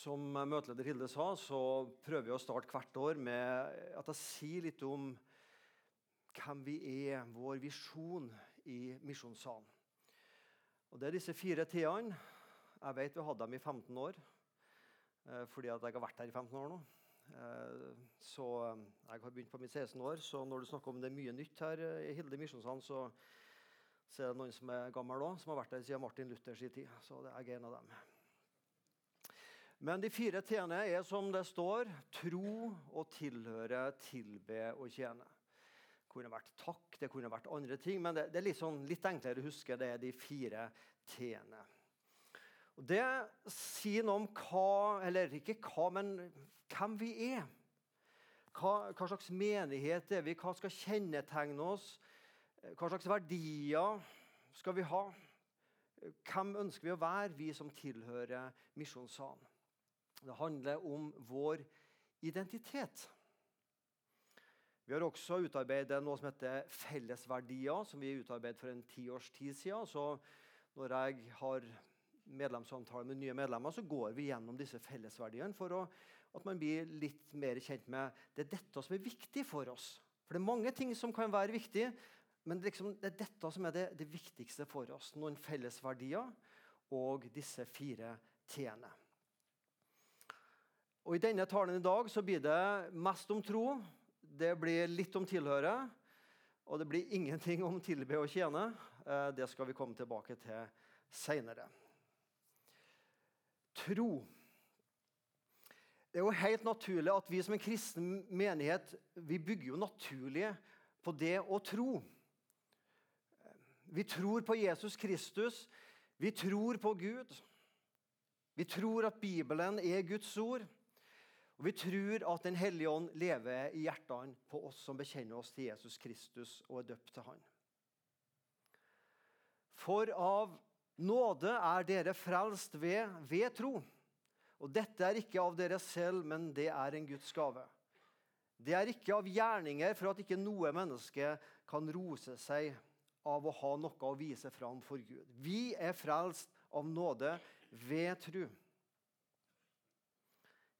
Som møteleder Hilde sa, så prøver vi å starte hvert år med at jeg sier litt om hvem vi er, vår visjon i Misjonssalen. Og Det er disse fire T-ene. Jeg vet vi hadde dem i 15 år, eh, fordi at jeg har vært her i 15 år nå. Eh, så eh, jeg har begynt på mitt 16 år, så når du snakker om det er mye nytt her i Hilde Misjonssalen, så, så er det noen som er gammel òg, som har vært her siden Martin Luthers tid. Så det er jeg en av dem. Men de fire t-ene er som det står tro og tilhøre, tilbe og tjene. Det kunne vært takk, det kunne vært andre ting, men det, det er litt, sånn, litt, enklere å huske. Det er de fire t-ene. Og Det sier noe om hva, eller ikke hva, men hvem vi er. Hva, hva slags menighet er vi? Hva skal kjennetegne oss? Hva slags verdier skal vi ha? Hvem ønsker vi å være, vi som tilhører Misjonssalen? Det handler om vår identitet. Vi har også utarbeidet noe som heter fellesverdier, som vi utarbeidet for en tiårs tid siden. Så når jeg har medlemssamtaler med nye medlemmer, så går vi gjennom disse fellesverdiene for å, at man blir litt mer kjent med det er dette som er viktig for oss. For det er mange ting som kan være viktig, men liksom, det er dette som er det, det viktigste for oss. Noen fellesverdier og disse fire t-ene. Og I denne talen i dag så blir det mest om tro, det blir litt om tilhøre, og det blir ingenting om tilbe og tjene. Eh, det skal vi komme tilbake til seinere. Tro. Det er jo helt naturlig at vi som en kristen menighet vi bygger jo naturlig på det å tro. Vi tror på Jesus Kristus. Vi tror på Gud. Vi tror at Bibelen er Guds ord. Og Vi tror at Den hellige ånd lever i hjertene på oss som bekjenner oss til Jesus Kristus og er døpt til Han. For av nåde er dere frelst ved, ved tro. Og dette er ikke av dere selv, men det er en Guds gave. Det er ikke av gjerninger for at ikke noe menneske kan rose seg av å ha noe å vise fram for Gud. Vi er frelst av nåde ved tro.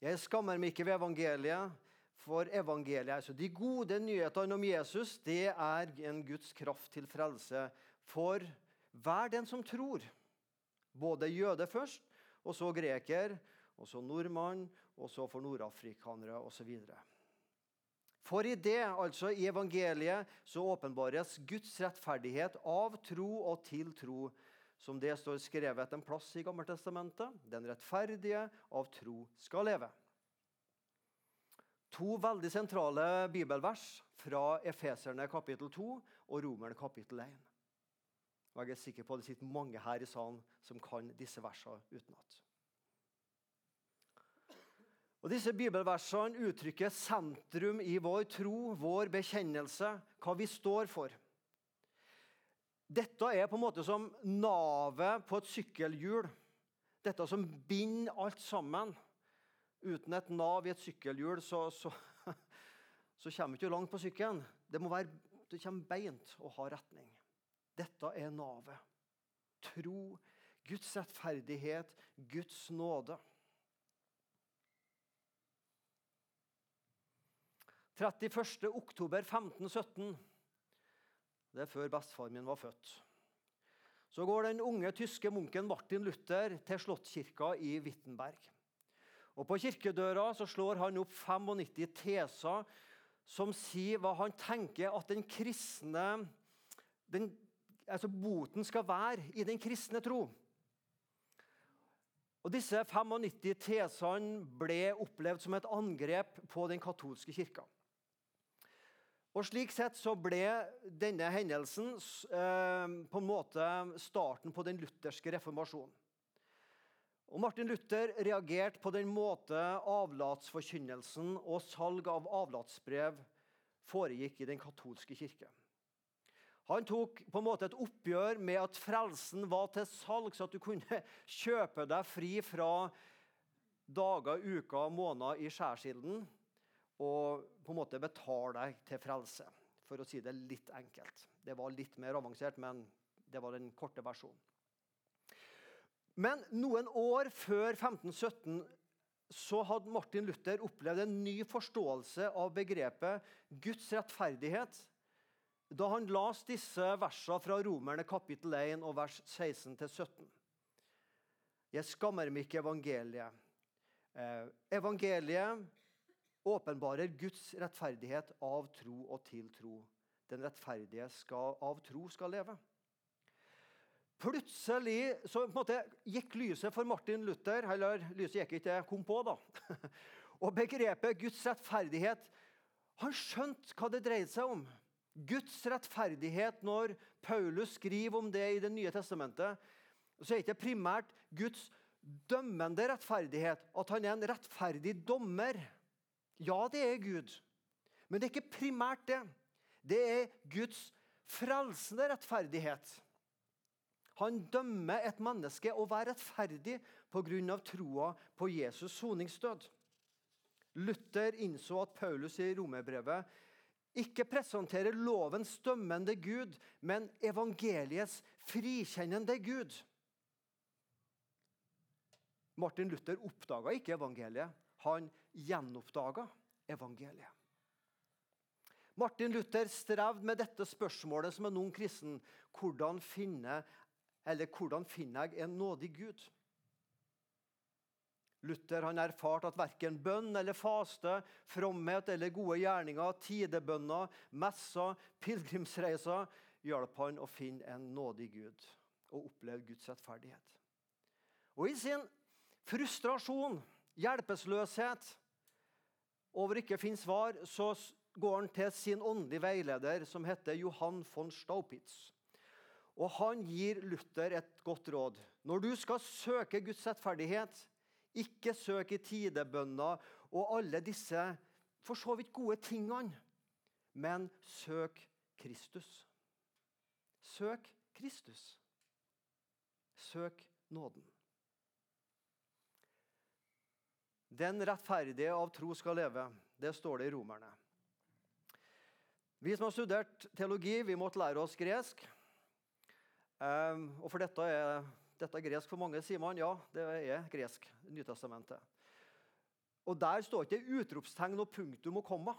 Jeg skammer meg ikke ved evangeliet, for evangeliet, altså de gode nyhetene om Jesus, det er en Guds kraft til frelse for hver den som tror. Både jøde først, og så greker, og så nordmann, og så for nordafrikanere osv. For i det, altså i evangeliet, så åpenbares Guds rettferdighet av tro og til tro som det står skrevet en plass i Gammeltestamentet. Den rettferdige av tro skal leve. To veldig sentrale bibelvers fra Efeserne kapittel 2 og Romerne kapittel 1. Og jeg er sikker på at det sitter mange her i salen som kan disse versene utenat. Og Disse bibelversene uttrykker sentrum i vår tro, vår bekjennelse, hva vi står for. Dette er på en måte som navet på et sykkelhjul. Dette som binder alt sammen. Uten et nav i et sykkelhjul så, så, så kommer du ikke langt på sykkelen. Det må være, det kommer beint og ha retning. Dette er navet. Tro, Guds rettferdighet, Guds nåde. 31. oktober 1517 det er før bestefaren min var født. Så går den unge tyske munken Martin Luther til Slottskirka i Wittenberg. Og På kirkedøra så slår han opp 95 teser som sier hva han tenker at den kristne den, altså boten skal være i den kristne tro. Og Disse 95 tesene ble opplevd som et angrep på den katolske kirka. Og Slik sett så ble denne hendelsen eh, på en måte starten på den lutherske reformasjonen. Og Martin Luther reagerte på den måte avlatsforkynnelsen og salg av avlatsbrev foregikk i den katolske kirke. Han tok på en måte et oppgjør med at frelsen var til salg, så at du kunne kjøpe deg fri fra dager, uker, måneder i skjærsilden og på en måte betale deg til frelse. For å si det litt enkelt. Det var litt mer avansert, men det var den korte versjonen. Men noen år før 1517 så hadde Martin Luther opplevd en ny forståelse av begrepet Guds rettferdighet da han las disse versene fra Romerne kapittel 1 og vers 16-17. Jeg skammer meg ikke evangeliet. Eh, evangeliet åpenbarer Guds rettferdighet av tro og til tro. Den rettferdige skal, av tro skal leve. Plutselig så måte gikk lyset for Martin Luther. Eller lyset gikk ikke, kom på, da. Og begrepet Guds rettferdighet Han skjønte hva det dreide seg om. Guds rettferdighet, når Paulus skriver om det i Det nye testamentet, så er det ikke primært Guds dømmende rettferdighet, at han er en rettferdig dommer. Ja, det er Gud. Men det er ikke primært det. Det er Guds frelsende rettferdighet. Han dømmer et menneske å være rettferdig pga. troa på Jesus' soningsdød. Luther innså at Paulus i romerbrevet ikke presenterer lovens dømmende Gud, men evangeliets frikjennende Gud. Martin Luther oppdaga ikke evangeliet, han gjenoppdaga evangeliet. Martin Luther strevde med dette spørsmålet som en ung kristen. Hvordan finner, hvordan finner jeg en nådig Gud? Luther han erfarte at verken bønn eller faste, fromhet eller gode gjerninger, tidebønner, messer, pilegrimsreiser hjalp han å finne en nådig Gud og oppleve Guds rettferdighet. Og I sin frustrasjon, hjelpeløshet over ikke å finne svar, så går han til sin åndelige veileder, som heter Johan von Staupitz. Og han gir Luther et godt råd. Når du skal søke Guds rettferdighet, ikke søk i tidebønner og alle disse for så vidt gode tingene, men søk Kristus. Søk Kristus. Søk nåden. Den rettferdige av tro skal leve. Det står det i Romerne. Vi som har studert teologi, vi måtte lære oss gresk. Um, og for dette er, dette er gresk for mange, sier man. Ja, det er gresk. Nytestamentet. Og Der står ikke utropstegn og punktum og komma.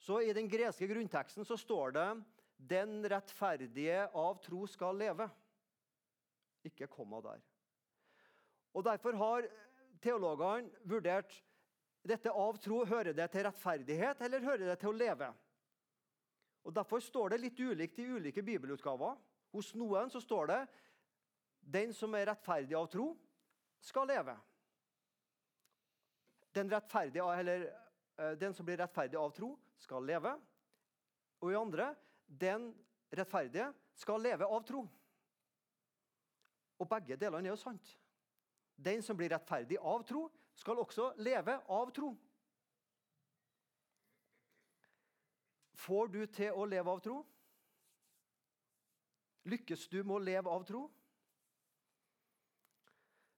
Så I den greske grunnteksten så står det 'Den rettferdige av tro skal leve'. Ikke komma der. Og Derfor har teologene vurdert dette av tro. Hører det til rettferdighet, eller hører det til å leve? Og Derfor står det litt ulikt i ulike bibelutgaver. Hos noen så står det den som er rettferdig av tro, skal leve. Den, eller, eh, den som blir rettferdig av tro, skal leve. Og i andre den rettferdige skal leve av tro. Og begge delene er jo sant. Den som blir rettferdig av tro, skal også leve av tro. Får du til å leve av tro? Lykkes du med å leve av tro?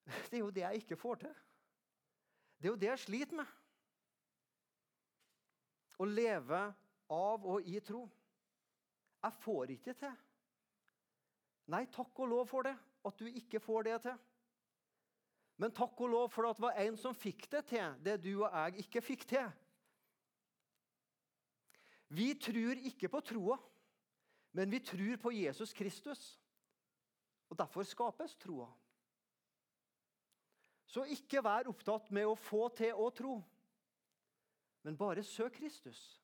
Det er jo det jeg ikke får til. Det er jo det jeg sliter med. Å leve av og i tro. Jeg får ikke til. Nei, takk og lov for det, at du ikke får det til. Men takk og lov for at det var en som fikk det til, det du og jeg ikke fikk til. Vi tror ikke på troa. Men vi tror på Jesus Kristus, og derfor skapes troa. Så ikke vær opptatt med å få til å tro, men bare søk Kristus,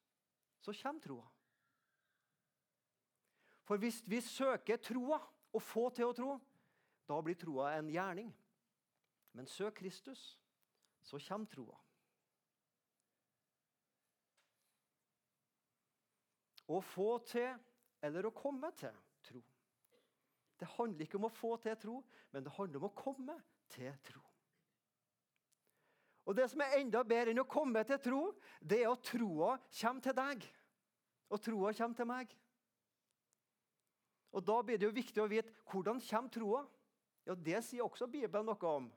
så kommer troa. For hvis vi søker troa og får til å tro, da blir troa en gjerning. Men søk Kristus, så kommer troa. Å få til eller å komme til tro. Det handler ikke om å få til tro, men det handler om å komme til tro. Og Det som er enda bedre enn å komme til tro, det er at troa kommer til deg. Og troa kommer til meg. Og Da blir det jo viktig å vite hvordan kommer troa. Ja, Det sier også Bibelen noe om.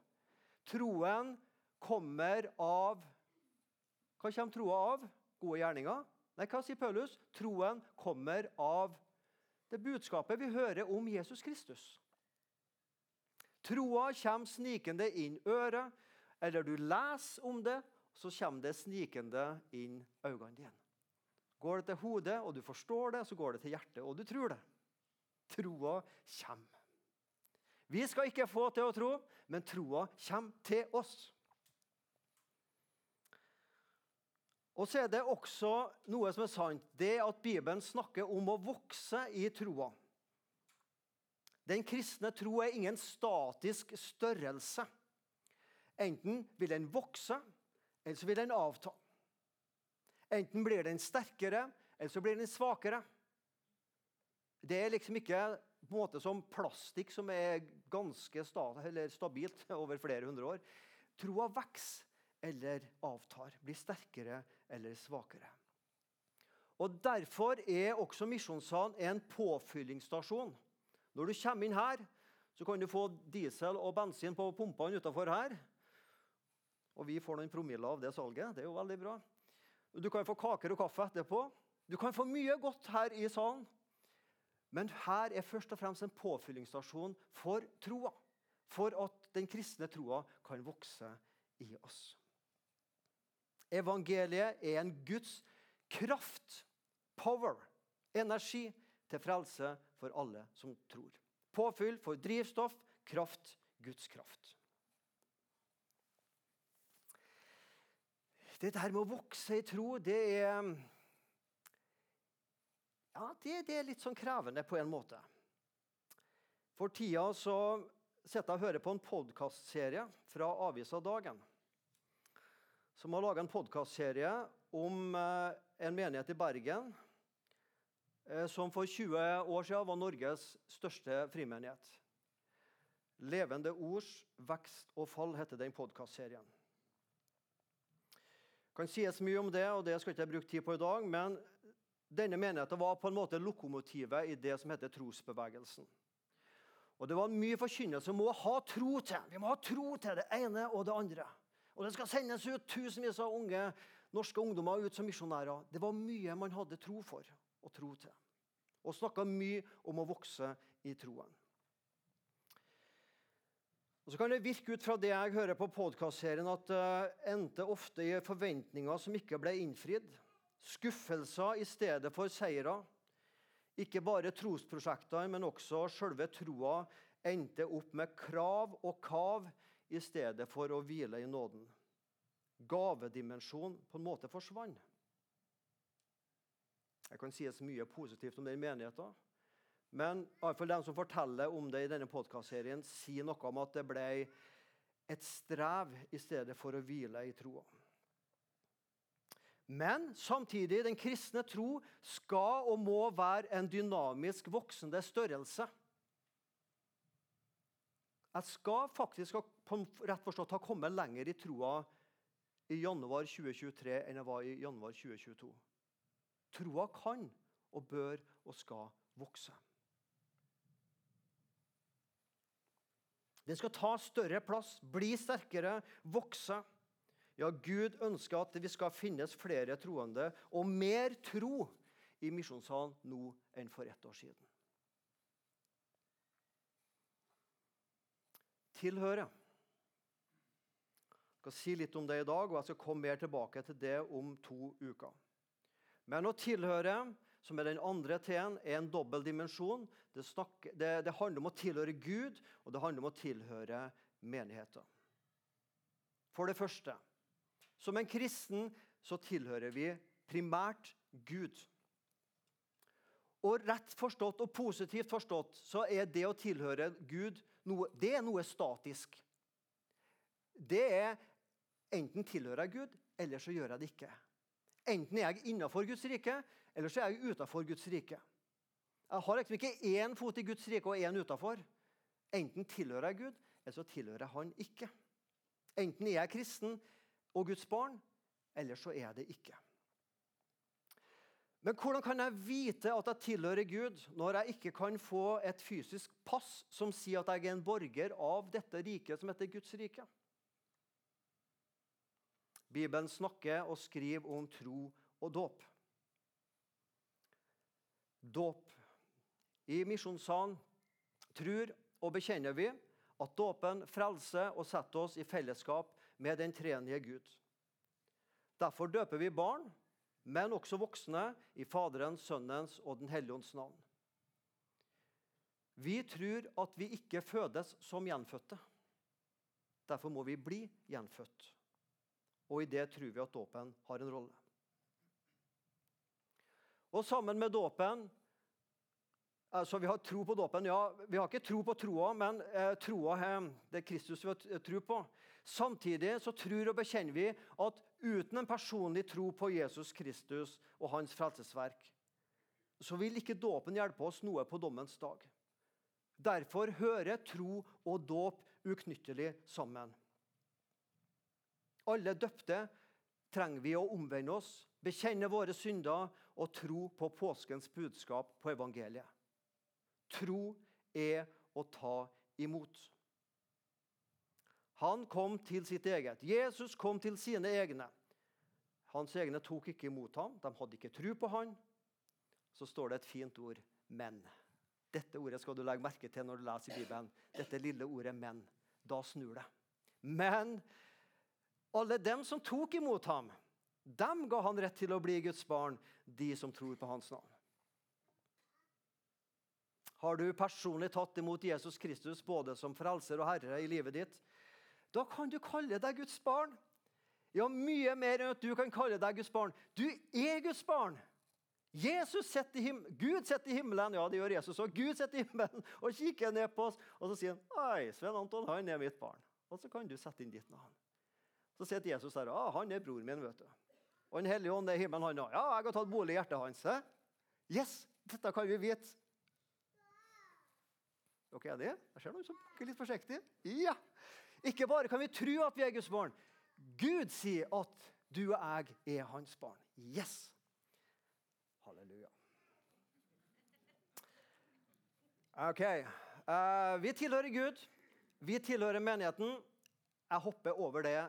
Troen kommer av Hva kommer troa av? Gode gjerninger? Nei, hva sier Paulus? Troen kommer av det budskapet vi hører om Jesus Kristus. Troa kommer snikende inn øret, eller du leser om det, så kommer det snikende inn øynene dine. Går det til hodet, og du forstår det, så går det til hjertet, og du tror det. Troa kommer. Vi skal ikke få til å tro, men troa kommer til oss. Og så er det også noe som er sant, det at Bibelen snakker om å vokse i troa. Den kristne tro er ingen statisk størrelse. Enten vil den vokse, eller så vil den avta. Enten blir den sterkere, eller så blir den svakere. Det er liksom ikke på en måte som plastikk som er ganske stabilt over flere hundre år. Troa vokser eller avtar, blir sterkere eller svakere. Og Derfor er også Misjonssalen en påfyllingsstasjon. Når du kommer inn her, så kan du få diesel og bensin på pumpene utafor her. Og vi får noen promiller av det salget. Det er jo veldig bra. Du kan få kaker og kaffe etterpå. Du kan få mye godt her i salen. Men her er først og fremst en påfyllingsstasjon for troa. For at den kristne troa kan vokse i oss. Evangeliet er en Guds kraft, power, energi til frelse for alle som tror. Påfyll for drivstoff, kraft, Guds kraft. Dette her med å vokse i tro, det er ja, det, det, er litt sånn krevende på en måte. For tida så sitter jeg og hører på en podkastserie fra avisa Dagen. Som har laga en podkastserie om eh, en menighet i Bergen eh, som for 20 år siden var Norges største frimenighet. 'Levende ords vekst og fall' heter den podkastserien kan sies mye om det, og det skal jeg ikke bruke tid på i dag. Men denne menigheten var på en måte lokomotivet i det som heter trosbevegelsen. Og Det var mye forkynnelse om å ha tro til. Vi må ha tro til det ene og det andre. Og Det skal sendes ut tusenvis av unge norske ungdommer ut som misjonærer. Det var mye man hadde tro for og tro til. Og snakka mye om å vokse i troen. Og så kan det virke ut fra det jeg hører på podkastserien, at det endte ofte i forventninger som ikke ble innfridd. Skuffelser i stedet for seire. Ikke bare trosprosjektene, men også selve troa endte opp med krav og kav i stedet for å hvile i nåden. Gavedimensjonen på en måte forsvant. Jeg kan sies mye positivt om den menigheten. Men iallfall de som forteller om det i denne podkastserien, sier noe om at det ble et strev i stedet for å hvile i troa. Men samtidig, den kristne tro skal og må være en dynamisk voksende størrelse. Jeg skal faktisk rett forstått ha kommet lenger i troa i januar 2023 enn jeg var i januar 2022. Troa kan og bør og skal vokse. Den skal ta større plass, bli sterkere, vokse. Ja, Gud ønsker at vi skal finnes flere troende og mer tro i misjonssalen nå enn for ett år siden. Tilhøre. Jeg skal si litt om det i dag, og jeg skal komme mer tilbake til det om to uker. Men å tilhøre som er den andre T-en, er en dobbel dimensjon. Det, snakker, det, det, handler om å tilhøre Gud, og det handler om å tilhøre menigheten. For det første, som en kristen så tilhører vi primært Gud. Og rett forstått og positivt forstått så er det å tilhøre Gud noe, det er noe statisk. Det er enten tilhører jeg Gud, eller så gjør jeg det ikke. Enten er jeg innenfor Guds rike, eller så er jeg utenfor Guds rike. Jeg har liksom ikke én fot i Guds rike og én utenfor. Enten tilhører jeg Gud, eller så tilhører jeg Han ikke. Enten er jeg kristen og Guds barn, eller så er det ikke. Men hvordan kan jeg vite at jeg tilhører Gud, når jeg ikke kan få et fysisk pass som sier at jeg er en borger av dette riket som heter Guds rike? Bibelen snakker og skriver om tro og dåp dåp. I misjonssalen tror og bekjenner vi at dåpen frelser og setter oss i fellesskap med den tredje Gud. Derfor døper vi barn, men også voksne, i Faderens, Sønnens og Den hellige ånds navn. Vi tror at vi ikke fødes som gjenfødte. Derfor må vi bli gjenfødt. Og i det tror vi at dåpen har en rolle. Og sammen med dåpen Altså, Vi har tro på dåpen, ja. Vi har ikke tro på troa, men eh, troa er det Kristus vi har tro på. Samtidig så tror og bekjenner vi at uten en personlig tro på Jesus Kristus og hans frelsesverk, så vil ikke dåpen hjelpe oss noe på dommens dag. Derfor hører tro og dåp uknyttelig sammen. Alle døpte trenger vi å omvende oss, bekjenne våre synder og tro på påskens budskap på evangeliet. Tro er å ta imot. Han kom til sitt eget. Jesus kom til sine egne. Hans egne tok ikke imot ham. De hadde ikke tro på han. Så står det et fint ord 'men'. Dette ordet skal du legge merke til når du leser i Bibelen. Dette lille ordet 'men'. Da snur det. Men alle dem som tok imot ham, dem ga han rett til å bli Guds barn, de som tror på hans navn. Har du personlig tatt imot Jesus Kristus både som frelser og herre i livet ditt, da kan du kalle deg Guds barn. Ja, mye mer enn at du kan kalle deg Guds barn. Du er Guds barn. Jesus setter him Gud sitter i himmelen ja det gjør Jesus òg. Gud sitter i himmelen og kikker ned på oss og så sier han, Oi, Svein Anton han er mitt barn. Og så kan du sette inn ditt navn. Så sitter Jesus der. Ah, han er broren min. vet du. Og Den hellige ånd er i himmelen, han òg. Ja, jeg har tatt bolig i hjertet hans. He? Yes, dette kan vi vite. Dere er det? Jeg ser noen som bukker litt forsiktig. Ja! Ikke bare kan vi tro at vi er Guds barn. Gud sier at du og jeg er hans barn. Yes! Halleluja. Ok. Uh, vi tilhører Gud. Vi tilhører menigheten. Jeg hopper over det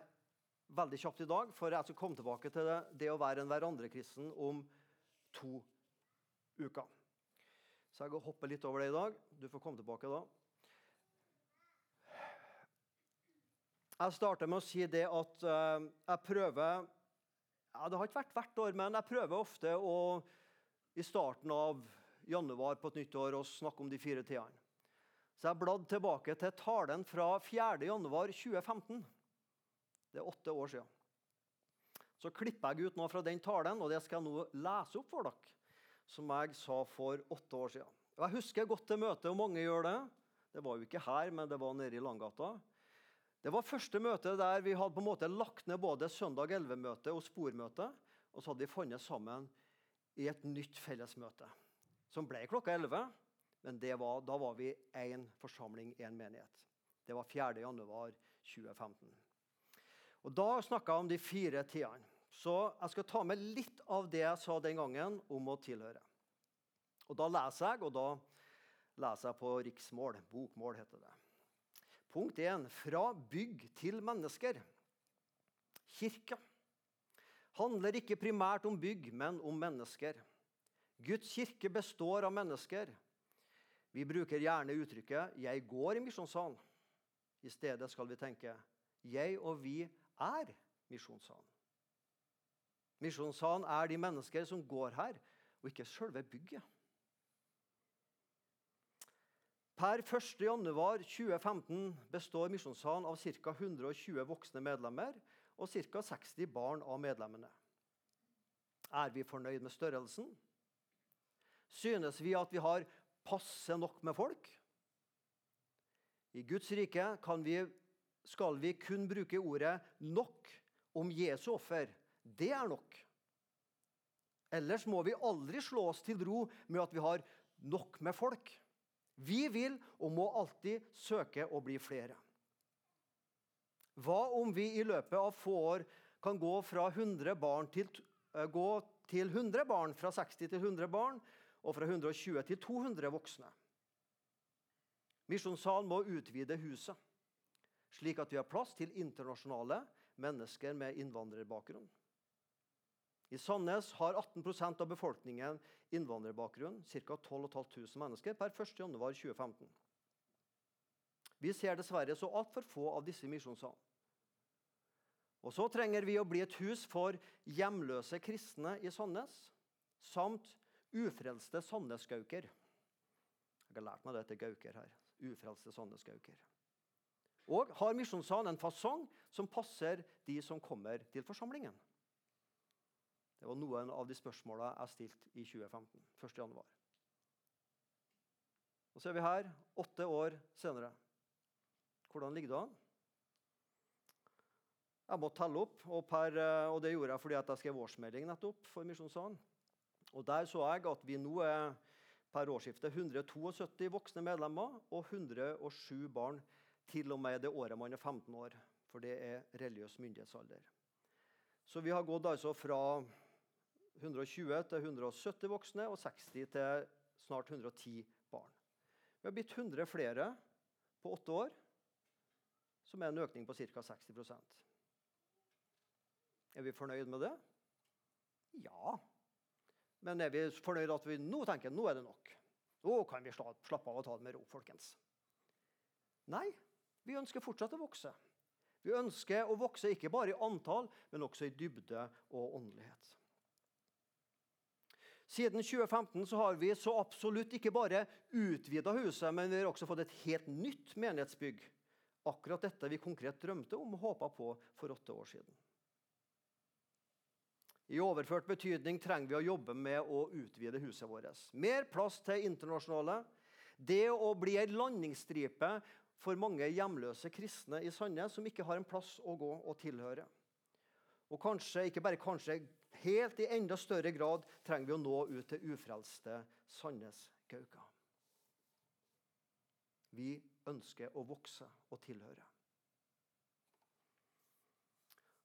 veldig kjapt i dag, for jeg skal komme tilbake til det, det å være en hverandre-kristen om to uker. Så jeg hopper litt over det i dag. Du får komme tilbake da. Jeg starter med å si det at uh, jeg prøver ja, Det har ikke vært hvert år, men jeg prøver ofte å i starten av januar på et nytt år å snakke om de fire tidene. Så jeg bladde tilbake til talen fra 4. januar 2015. Det er åtte år siden. Så klipper jeg ut noe fra den talen, og det skal jeg nå lese opp for dere som jeg sa for åtte år siden. Jeg husker godt det møtet, og mange gjør det. Det var jo ikke her, men det var nede i Langgata. Det var første møte der vi hadde på en måte lagt ned både søndag 11-møte og spormøte. Og så hadde vi funnet sammen i et nytt fellesmøte, som ble klokka 11. Men var, da var vi én forsamling, én menighet. Det var 4. januar 2015. Og Da snakka jeg om de fire tidene. Så jeg skal ta med litt av det jeg sa den gangen om å tilhøre. Og Da leser jeg, og da leser jeg på riksmål. Bokmål heter det. Punkt 1. Fra bygg til mennesker. Kirka handler ikke primært om bygg, men om mennesker. Guds kirke består av mennesker. Vi bruker gjerne uttrykket 'jeg går i misjonssalen'. I stedet skal vi tenke 'jeg og vi er misjonssalen'. Misjonssalen er de mennesker som går her, og ikke selve bygget. Per 1.1.2015 består Misjonssalen av ca. 120 voksne medlemmer og ca. 60 barn av medlemmene. Er vi fornøyd med størrelsen? Synes vi at vi har passe nok med folk? I Guds rike vi, skal vi kun bruke ordet 'nok' om Jesu offer. Det er nok. Ellers må vi aldri slå oss til ro med at vi har nok med folk. Vi vil og må alltid søke å bli flere. Hva om vi i løpet av få år kan gå fra 100 barn til, uh, gå til 100 barn, fra 60 til 100 barn, og fra 120 til 200 voksne? Misjonssalen må utvide huset, slik at vi har plass til internasjonale mennesker med innvandrerbakgrunn. I Sandnes har 18% av befolkningen innvandrerbakgrunn, ca. 12 500 mennesker per 1.1.2015. Vi ser dessverre så altfor få av disse misjonssalene. Og så trenger vi å bli et hus for hjemløse kristne i Sandnes, samt ufrelste sandnesgauker. Jeg har lært meg det til gauker her. Ufrelste sandnesgauker. Og har Misjonssalen en fasong som passer de som kommer til forsamlingen? Det var noen av de spørsmåla jeg stilte i 2015. 1. januar. Og så er vi her, åtte år senere. Hvordan ligger det an? Jeg måtte telle opp, og, per, og, det gjorde jeg fordi jeg skrev årsmelding nettopp for Misjonssalen. Og Der så jeg at vi nå er per årsskiftet 172 voksne medlemmer og 107 barn til og med det året man er 15 år. For det er religiøs myndighetsalder. Så vi har gått altså fra 120 til 170 voksne og 60 til snart 110 barn. Vi har blitt 100 flere på åtte år, som er en økning på ca. 60% Er vi fornøyd med det? Ja. Men er vi fornøyd at vi nå tenker nå er det nok? Nå kan vi slappe av og ta det med ro, folkens. Nei, vi ønsker fortsatt å vokse. Vi ønsker å vokse ikke bare i antall, men også i dybde og åndelighet. Siden 2015 så har vi så absolutt ikke bare utvida huset, men vi har også fått et helt nytt menighetsbygg. Akkurat dette vi konkret drømte om og håpa på for åtte år siden. I overført betydning trenger vi å jobbe med å utvide huset vårt. Mer plass til internasjonale. Det å bli ei landingsstripe for mange hjemløse kristne i Sandnes som ikke har en plass å gå og tilhøre. Og kanskje, ikke bare kanskje, helt i enda større grad trenger vi å nå ut til ufrelste Sandnes-gauker. Vi ønsker å vokse og tilhøre.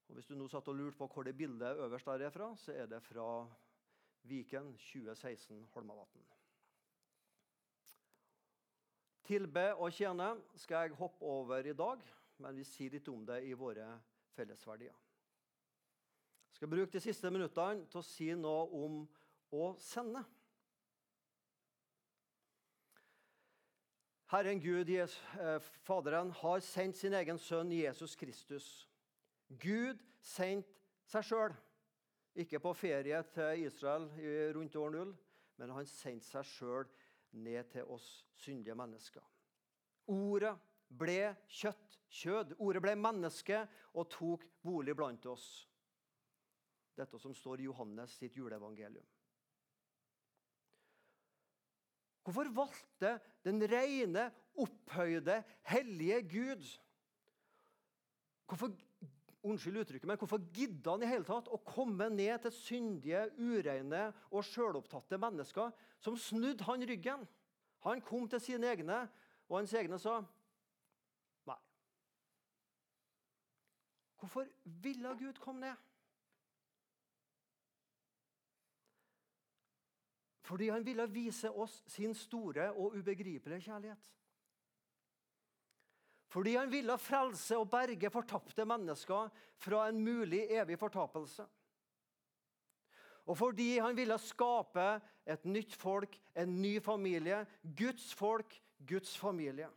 Og Hvis du nå satt og lurte på hvor det bildet øverst der er fra, så er det fra Viken 2016 Holmavatn. Tilbe og tjene skal jeg hoppe over i dag, men vi sier litt om det i våre fellesverdier. Jeg skal bruke de siste minuttene til å si noe om å sende. Herren Gud, eh, Faderen, har sendt sin egen sønn Jesus Kristus Gud sendte seg sjøl. Ikke på ferie til Israel rundt år null, men han sendte seg sjøl ned til oss syndige mennesker. Ordet ble kjøtt, kjød. Ordet ble menneske og tok bolig blant oss. Dette som står i Johannes sitt juleevangelium. Hvorfor valgte den rene, opphøyde, hellige Gud Hvorfor unnskyld uttrykket, men hvorfor gidda han i hele tatt å komme ned til syndige, ureine og sjølopptatte mennesker som snudde han ryggen? Han kom til sine egne, og hans egne sa nei. Hvorfor ville Gud komme ned? Fordi han ville vise oss sin store og ubegripelige kjærlighet. Fordi han ville frelse og berge fortapte mennesker fra en mulig evig fortapelse. Og fordi han ville skape et nytt folk, en ny familie. Guds folk, Guds familie.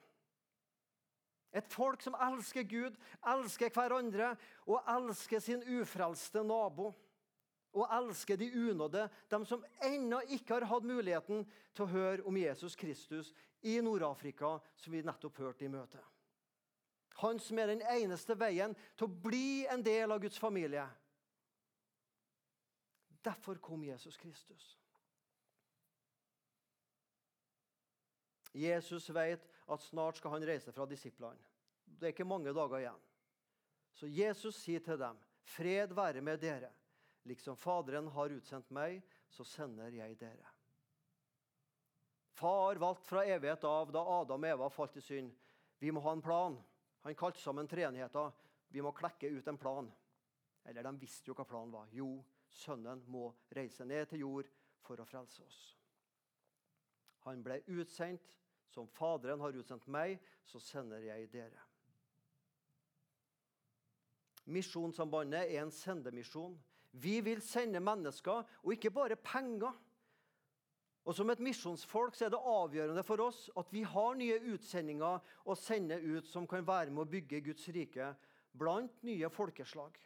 Et folk som elsker Gud, elsker hverandre og elsker sin ufrelste nabo. Og elsker de unådde, de som ennå ikke har hatt muligheten til å høre om Jesus Kristus i Nord-Afrika, som vi nettopp hørte i møtet. Han som er den eneste veien til å bli en del av Guds familie. Derfor kom Jesus Kristus. Jesus vet at snart skal han reise fra disiplene. Det er ikke mange dager igjen. Så Jesus sier til dem, 'Fred være med dere.' Liksom Faderen har utsendt meg, så sender jeg dere. Far valgte fra evighet av, da Adam og Eva falt i synd. Vi må ha en plan. Han kalte sammen treenigheten. Vi må klekke ut en plan. Eller de visste jo hva planen var. Jo, sønnen må reise ned til jord for å frelse oss. Han ble utsendt. Som Faderen har utsendt meg, så sender jeg dere. Misjonssambandet er en sendemisjon. Vi vil sende mennesker, og ikke bare penger. Og Som et misjonsfolk så er det avgjørende for oss at vi har nye utsendinger å sende ut som kan være med å bygge Guds rike blant nye folkeslag.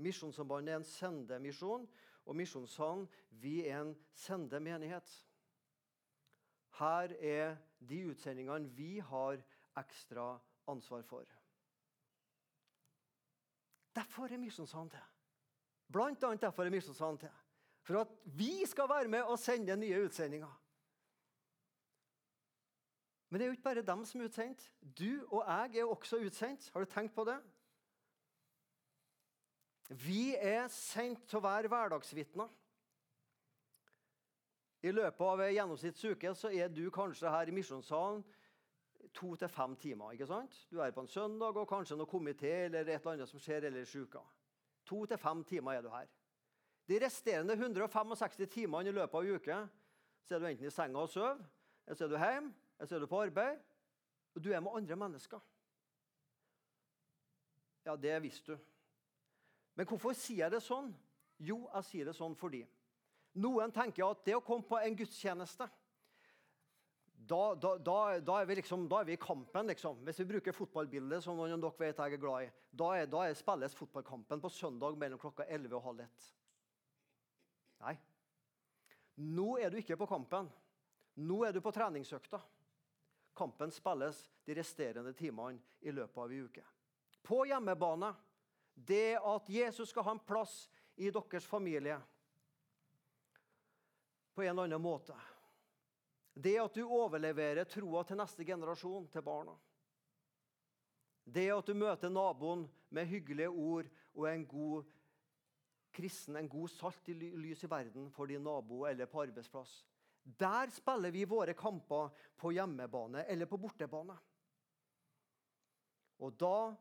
Misjonssambandet er en sendemisjon, og Misjonssalen vi er en sendemenighet. Her er de utsendingene vi har ekstra ansvar for. Derfor er Misjonssalen til. Blant annet derfor er Misjonssalen til. For at vi skal være med og sende nye utsendinger. Men det er jo ikke bare dem som er utsendt. Du og jeg er også utsendt. Har du tenkt på det? Vi er sendt til å være hverdagsvitner. I løpet av en gjennomsnittsuke så er du kanskje her i misjonssalen to til fem timer. ikke sant? Du er på en søndag og kanskje noe komité eller et eller annet som skjer ellers i uka. To til fem timer er du her. De resterende 165 timene i løpet av uka så er du enten i senga og sover, eller så er du hjemme, eller så er du på arbeid. Og du er med andre mennesker. Ja, det visste du. Men hvorfor sier jeg det sånn? Jo, jeg sier det sånn fordi noen tenker at det å komme på en gudstjeneste da, da, da, da, er liksom, da, er vi i kampen, liksom. Hvis vi bruker fotballbildet, som noen av dere vet jeg er glad i, da, er, er spilles fotballkampen på søndag mellom klokka 11 og halv 1. Nei. Nå er du ikke på kampen. Nå er du på treningsøkta. Kampen spilles de resterende timene i løpet av ei uke. På hjemmebane. Det at Jesus skal ha en plass i deres familie på en eller annen måte. Det at du overleverer troa til neste generasjon, til barna. Det at du møter naboen med hyggelige ord og en god kristen, en god salt i lys i verden for din nabo eller på arbeidsplass. Der spiller vi våre kamper på hjemmebane eller på bortebane. Og da,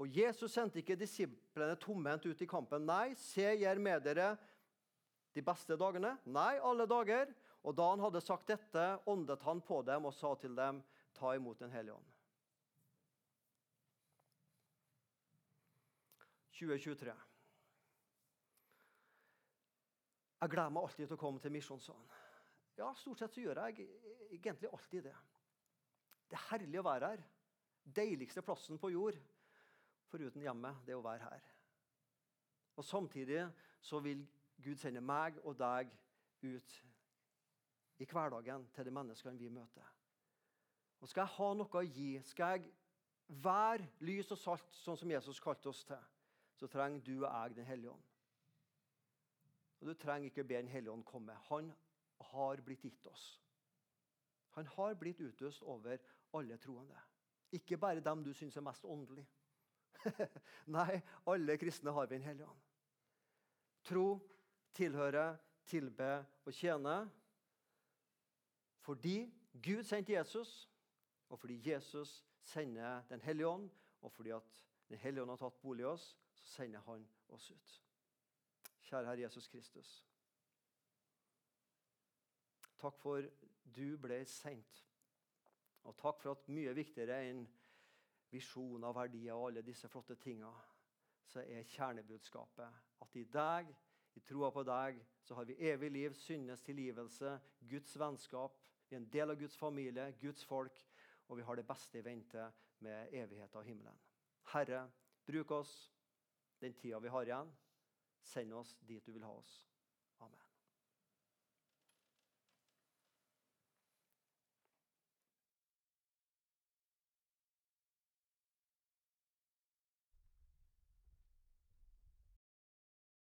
og Jesus sendte ikke disiplene tomhendt ut i kampen. Nei, se, jeg er med dere de beste dagene. Nei, alle dager. Og da han hadde sagt dette, åndet han på dem og sa til dem, ta imot Den hellige ånd. 2023. Jeg gleder meg alltid til å komme til misjonssalen. Ja, stort sett så gjør jeg egentlig alltid det. Det er herlig å være her. Deiligste plassen på jord, foruten hjemmet, det er å være her. Og Samtidig så vil Gud sende meg og deg ut i hverdagen til de menneskene vi møter. Og Skal jeg ha noe å gi, skal jeg være lys og salt, sånn som Jesus kalte oss til, så trenger du og jeg Den hellige ånd. Og Du trenger ikke be Den hellige ånd komme. Han har blitt gitt oss. Han har blitt utøst over alle troende. Ikke bare dem du syns er mest åndelig. Nei, alle kristne har vi Den hellige ånd. Tro, tilhøre, tilbe og tjene fordi Gud sendte Jesus, og fordi Jesus sender Den hellige ånd, og fordi at Den hellige ånd har tatt bolig i oss, så sender han oss ut. Kjære Herre Jesus Kristus. Takk for du ble sendt. Og takk for at mye viktigere enn visjoner, verdier og alle disse flotte tingene, så er kjernebudskapet at i deg, i troa på deg, så har vi evig liv, syndes tilgivelse, Guds vennskap, vi er en del av Guds familie, Guds folk, og vi har det beste i vente med evigheten av himmelen. Herre, bruk oss den tida vi har igjen. Send oss dit du vil ha oss.